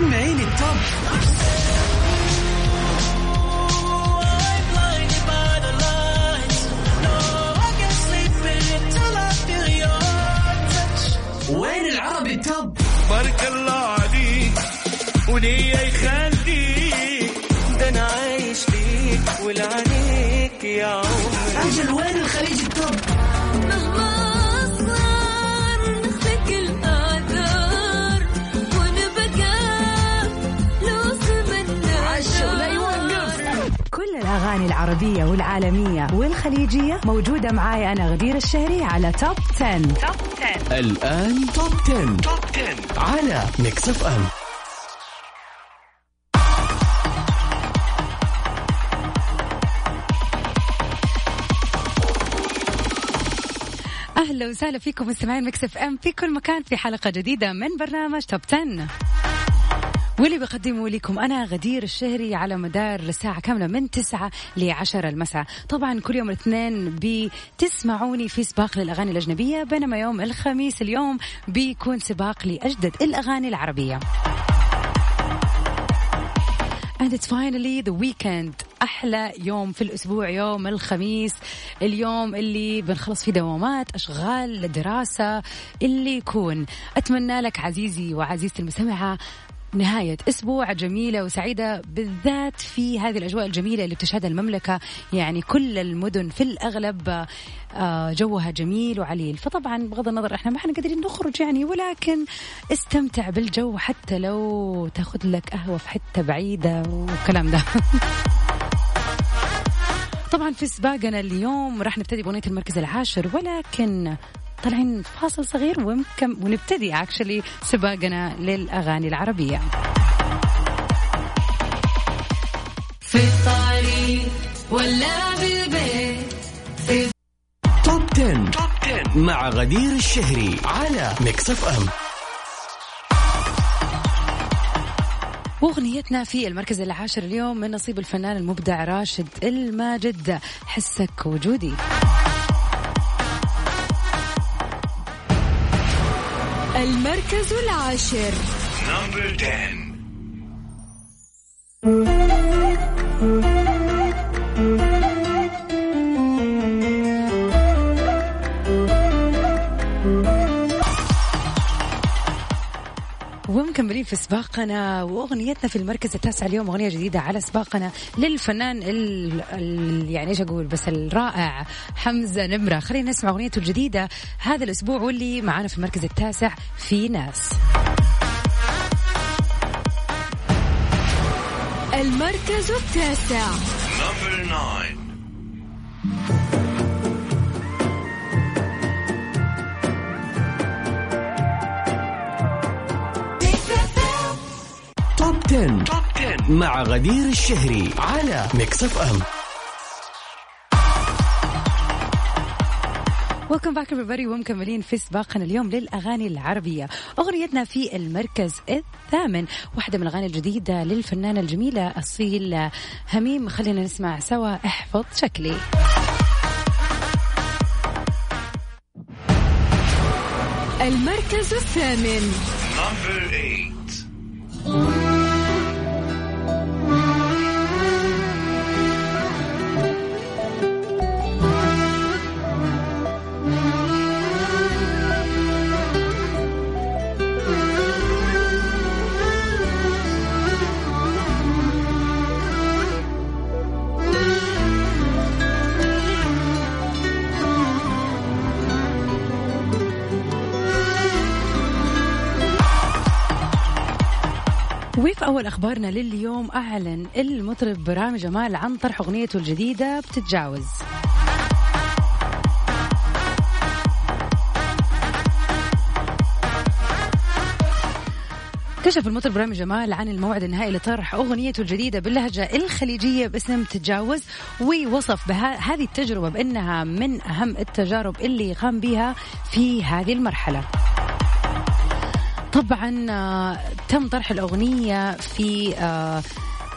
سمعيني التوب وين العربي التوب بارك الله عليك وليا يخليك ده أنا عايش ليك ولعنيك يا عمري. أجل وين الأغاني العربية والعالمية والخليجية موجودة معاي أنا غدير الشهري على top 10. top 10 الآن top 10. top 10 على Mix FM أهلا وسهلا فيكم مستمعين Mix FM في كل مكان في حلقة جديدة من برنامج top 10 واللي بقدمه لكم أنا غدير الشهري على مدار ساعة كاملة من 9 ل 10 المساء. طبعا كل يوم الاثنين بتسمعوني في سباق للأغاني الأجنبية بينما يوم الخميس اليوم بيكون سباق لأجدد الأغاني العربية. And it's finally the weekend. أحلى يوم في الأسبوع يوم الخميس اليوم اللي بنخلص فيه دوامات أشغال دراسة اللي يكون. أتمنى لك عزيزي وعزيزتي المستمعة نهاية أسبوع جميلة وسعيدة بالذات في هذه الأجواء الجميلة اللي بتشهدها المملكة. يعني كل المدن في الأغلب آه، جوها جميل وعليل. فطبعا بغض النظر إحنا ما إحنا قادرين نخرج يعني ولكن استمتع بالجو حتى لو تاخذ لك قهوة في حتة بعيدة والكلام ده. طبعا في سباقنا اليوم راح نبتدي بأغنية المركز العاشر ولكن طالعين فاصل صغير ومكم ونبتدي actually سباقنا للأغاني العربية. في الطريق ولا بالبيت top 10. top 10 مع غدير الشهري على Mix FM وأغنيتنا في المركز العاشر اليوم من نصيب الفنان المبدع راشد الماجد حسك وجودي. المركز العاشر. نمبر 10 في سباقنا وأغنيتنا في المركز التاسع اليوم أغنية جديدة على سباقنا للفنان ال... ال... يعني إيش أقول بس الرائع حمزة نمرة. خلينا نسمع أغنيته الجديدة هذا الأسبوع واللي معانا في المركز التاسع في ناس. المركز التاسع. 10. top 10 مع غدير الشهري على Mix FM welcome back everybody. ومكملين في سباقنا اليوم للأغاني العربية. أغنيتنا في المركز الثامن واحدة من الأغاني الجديدة للفنانة الجميلة أصيل هميم. خلينا نسمع سوا. احفظ شكلي. المركز الثامن. نمبر 8 أخبارنا لليوم أعلن المطرب رامي جمال عن طرح أغنيته الجديدة بتتجاوز. كشف المطرب رامي جمال عن الموعد النهائي لطرح أغنيته الجديدة باللهجة الخليجية باسم تتجاوز ووصف هذه التجربة بأنها من أهم التجارب اللي قام بها في هذه المرحلة. طبعا آه، تم طرح الأغنية في آه،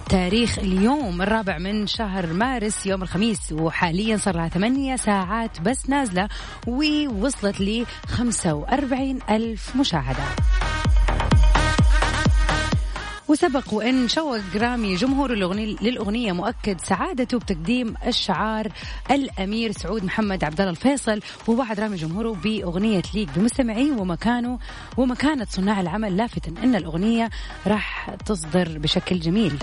تاريخ اليوم الرابع من شهر مارس يوم الخميس. وحاليا صار لها ثمانية ساعات بس نازلة ووصلت ل 45 ألف مشاهدة. وسبق وأن شوق رامي جمهور الأغنية للأغنية مؤكد سعادته بتقديم الشعار الأمير سعود محمد عبد الله الفيصل ووعد رامي جمهوره بأغنية ليك بمستمعيه ومكانه ومكانة صناع العمل لافتا أن الأغنية راح تصدر بشكل جميل.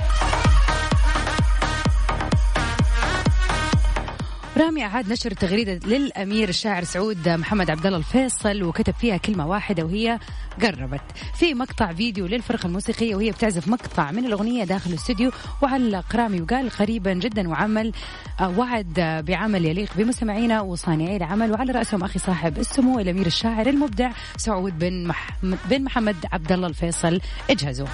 رامي أعاد نشر تغريدة للأمير الشاعر سعود محمد عبد الله الفيصل وكتب فيها كلمة واحدة وهي قربت. في مقطع فيديو للفرقة الموسيقية وهي بتعزف مقطع من الأغنية داخل الاستوديو وعلق رامي وقال قريبا جدا وعمل آه، وعد بعمل يليق بمستمعينا وصانعي العمل. وعلى رأسهم أخي صاحب السمو الأمير الشاعر المبدع سعود بن, مح... بن محمد عبد الله الفيصل. اجهزوا.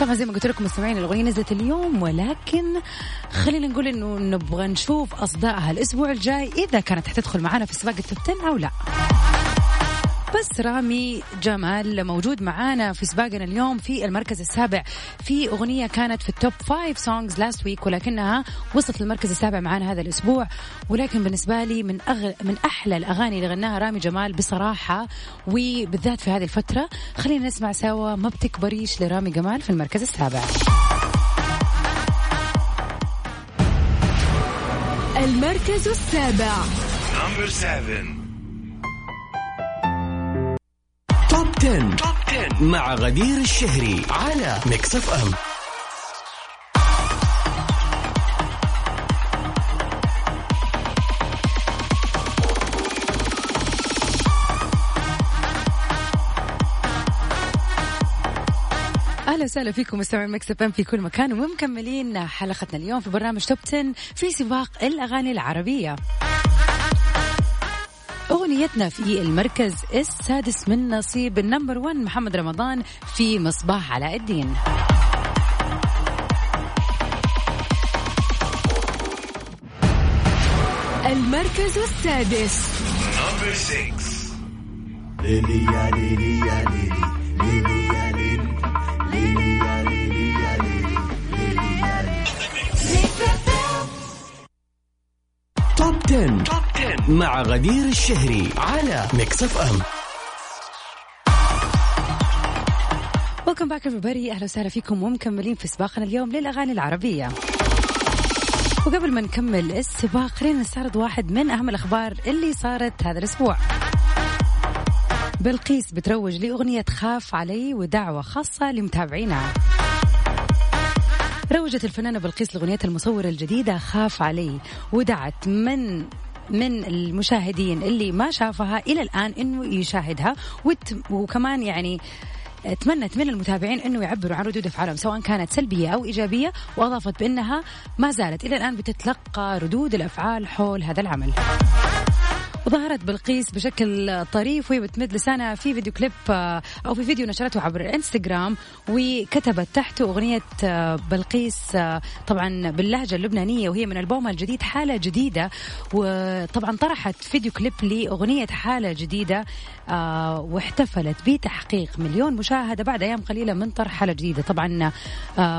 طبعا زي ما قلت لكم مستمعين الأغنية نزلت اليوم ولكن خلينا نقول إنه نبغى نشوف أصدائها الأسبوع الجاي إذا كانت حتدخل معنا في سباق التوب 10 أو لا بس رامي جمال موجود معانا في سباقنا اليوم في المركز السابع في أغنية كانت في ال top five songs last week ولكنها وصلت للمركز السابع معانا هذا الأسبوع. ولكن بالنسبة لي من أغ... من أحلى الأغاني اللي غناها رامي جمال بصراحة وبالذات في هذه الفترة خلينا نسمع سوا ما بتكبريش لرامي جمال في المركز السابع. المركز السابع. Number 7. 10. Top 10 مع غدير الشهري على Mix FM أهلا وسهلا فيكم مستمعين Mix FM في كل مكان ومكملين حلقتنا اليوم في برنامج Top 10 في سباق الأغاني العربية. أغنيتنا في المركز السادس من نصيب النمبر 1 محمد رمضان في مصباح علاء الدين. المركز السادس Number 6. Top 10. Top 10 مع غدير الشهري على Mix FM welcome back everybody أهلا وسهلا فيكم ومكملين في سباقنا اليوم للأغاني العربية. وقبل ما نكمل السباق خلينا نستعرض واحد من أهم الأخبار اللي صارت هذا الأسبوع. بلقيس بتروج لأغنية خاف علي ودعوة خاصة لمتابعينها. روجت الفنانة بلقيس لأغنيتها المصورة الجديدة خاف علي ودعت من من المشاهدين اللي ما شافها إلى الآن أنه يشاهدها. وكمان يعني تمنت من المتابعين إنه يعبروا عن ردود أفعالهم سواء كانت سلبية أو إيجابية وأضافت بأنها ما زالت إلى الآن بتتلقى ردود الأفعال حول هذا العمل. وظهرت بلقيس بشكل طريف وهي بتمد لسانها في فيديو كليب آه، أو في فيديو نشرته عبر الانستغرام وكتبت تحته أغنية آه، بلقيس آه، طبعا باللهجة اللبنانية وهي من ألبومها الجديد حالة جديدة. وطبعا طرحت فيديو كليب لأغنية حالة جديدة آه، واحتفلت بتحقيق مليون مشاهدة بعد أيام قليلة من طرح حالة جديدة. طبعا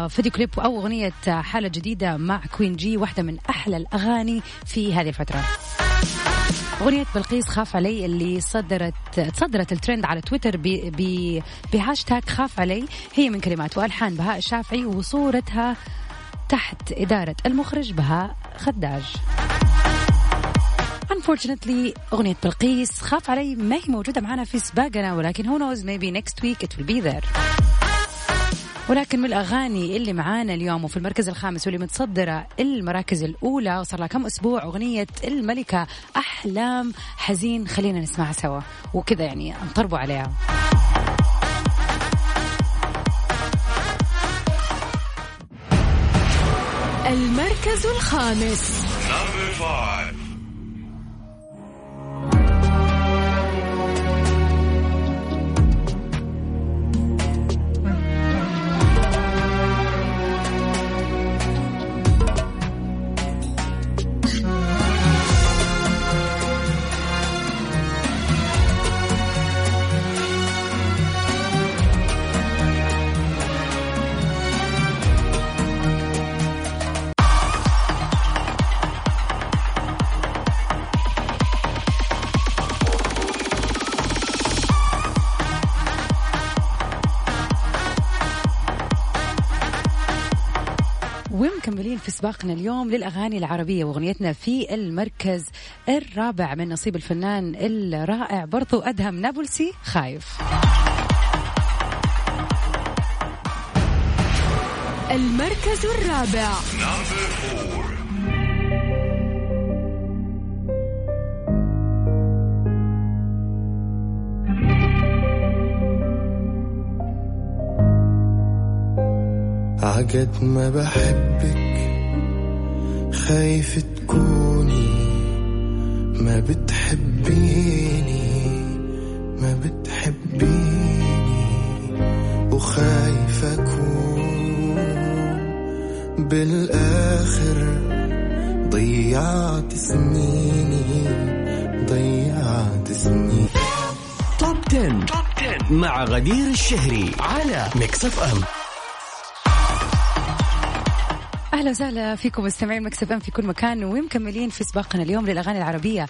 فيديو كليب أو أغنية حالة جديدة مع Queen G واحدة من أحلى الأغاني في هذه الفترة. أغنية بلقيس خاف علي اللي صدرت تصدرت الترند على تويتر بهاشتاج خاف علي. هي من كلمات وألحان بهاء الشافعي وصورتها تحت إدارة المخرج بهاء خداج. Unfortunately أغنية بلقيس خاف علي ما هي موجودة معنا في سباقنا ولكن who knows maybe next week it will be there. ولكن من الأغاني اللي معانا اليوم وفي المركز الخامس واللي متصدرة المراكز الأولى وصار لها كم أسبوع أغنية الملكة أحلام حزين خلينا نسمعها سوا. وكذا يعني نطربوا عليها. المركز الخامس. Number 5. ومكملين في سباقنا اليوم للأغاني العربية وأغنيتنا في المركز الرابع من نصيب الفنان الرائع برضو أدهم نابلسي خايف المركز الرابع عقد ما بحبك خايف تكوني ما بتحبيني ما بتحبيني وخايف أكون بالآخر ضيعت سنيني ضيعت سنيني Top 10. Top 10 مع غدير الشهري على Mix FM أهلا وسهلا فيكم مستمعين Mix FM في كل مكان ومكملين في سباقنا اليوم للأغاني العربية.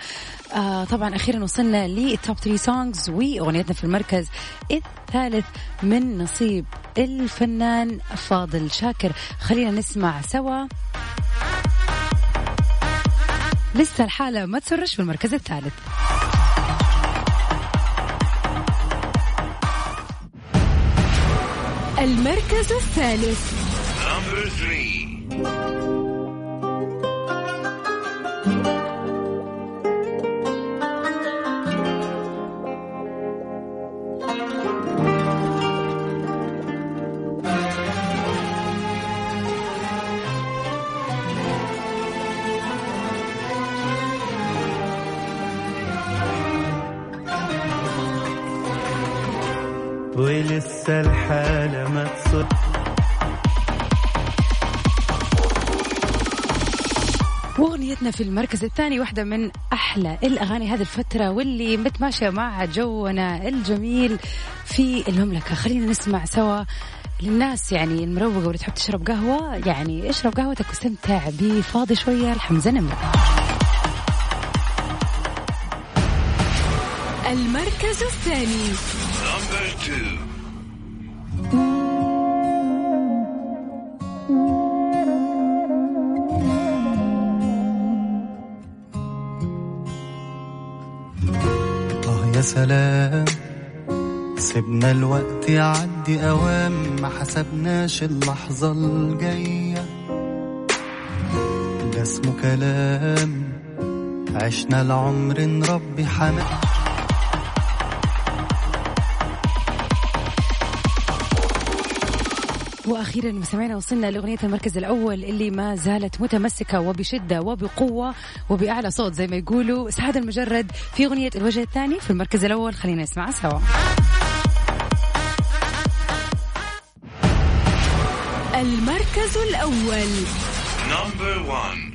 آه طبعا أخيرا وصلنا لل Top 3 songs وأغنيتنا في المركز الثالث من نصيب الفنان فاضل شاكر. خلينا نسمع سوا. لسه الحالة ما تسرش في المركز الثالث. المركز الثالث. Number three. ولسه الحالة ما تصل واغنيتنا في المركز الثاني واحدة من أحلى الأغاني هذه الفترة واللي متماشية مع جونا الجميل في المملكة. خلينا نسمع سوا للناس يعني المروقة واللي تحب تشرب قهوة. يعني اشرب قهوتك واستمتع بفاضي شوية. الحمزة نمرة. المركز الثاني. سلام. سيبنا الوقت يعدي أوام ما حسبناش اللحظة الجاية. ده اسمه كلام. عشنا العمر نربي حمام وأخيرا مستمعينا وصلنا لأغنية المركز الأول اللي ما زالت متمسكة وبشدة وبقوة وبأعلى صوت زي ما يقولوا. سعد المجرد في أغنية الوجه الثاني في المركز الأول. خلينا نسمعها سوا. المركز الأول. نمبر 1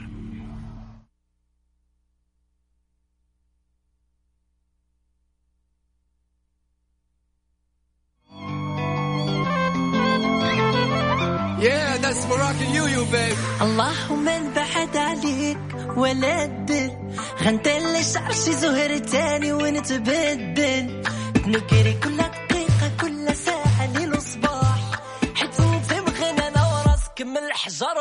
اللهم انبعد عليك ولا تبل غنتلي شعر شي زهر تاني ونتبدل. تنكري كل دقيقة كل ساعة ليل وصباح حيت نفهم غنى أنا وراسك من الحجر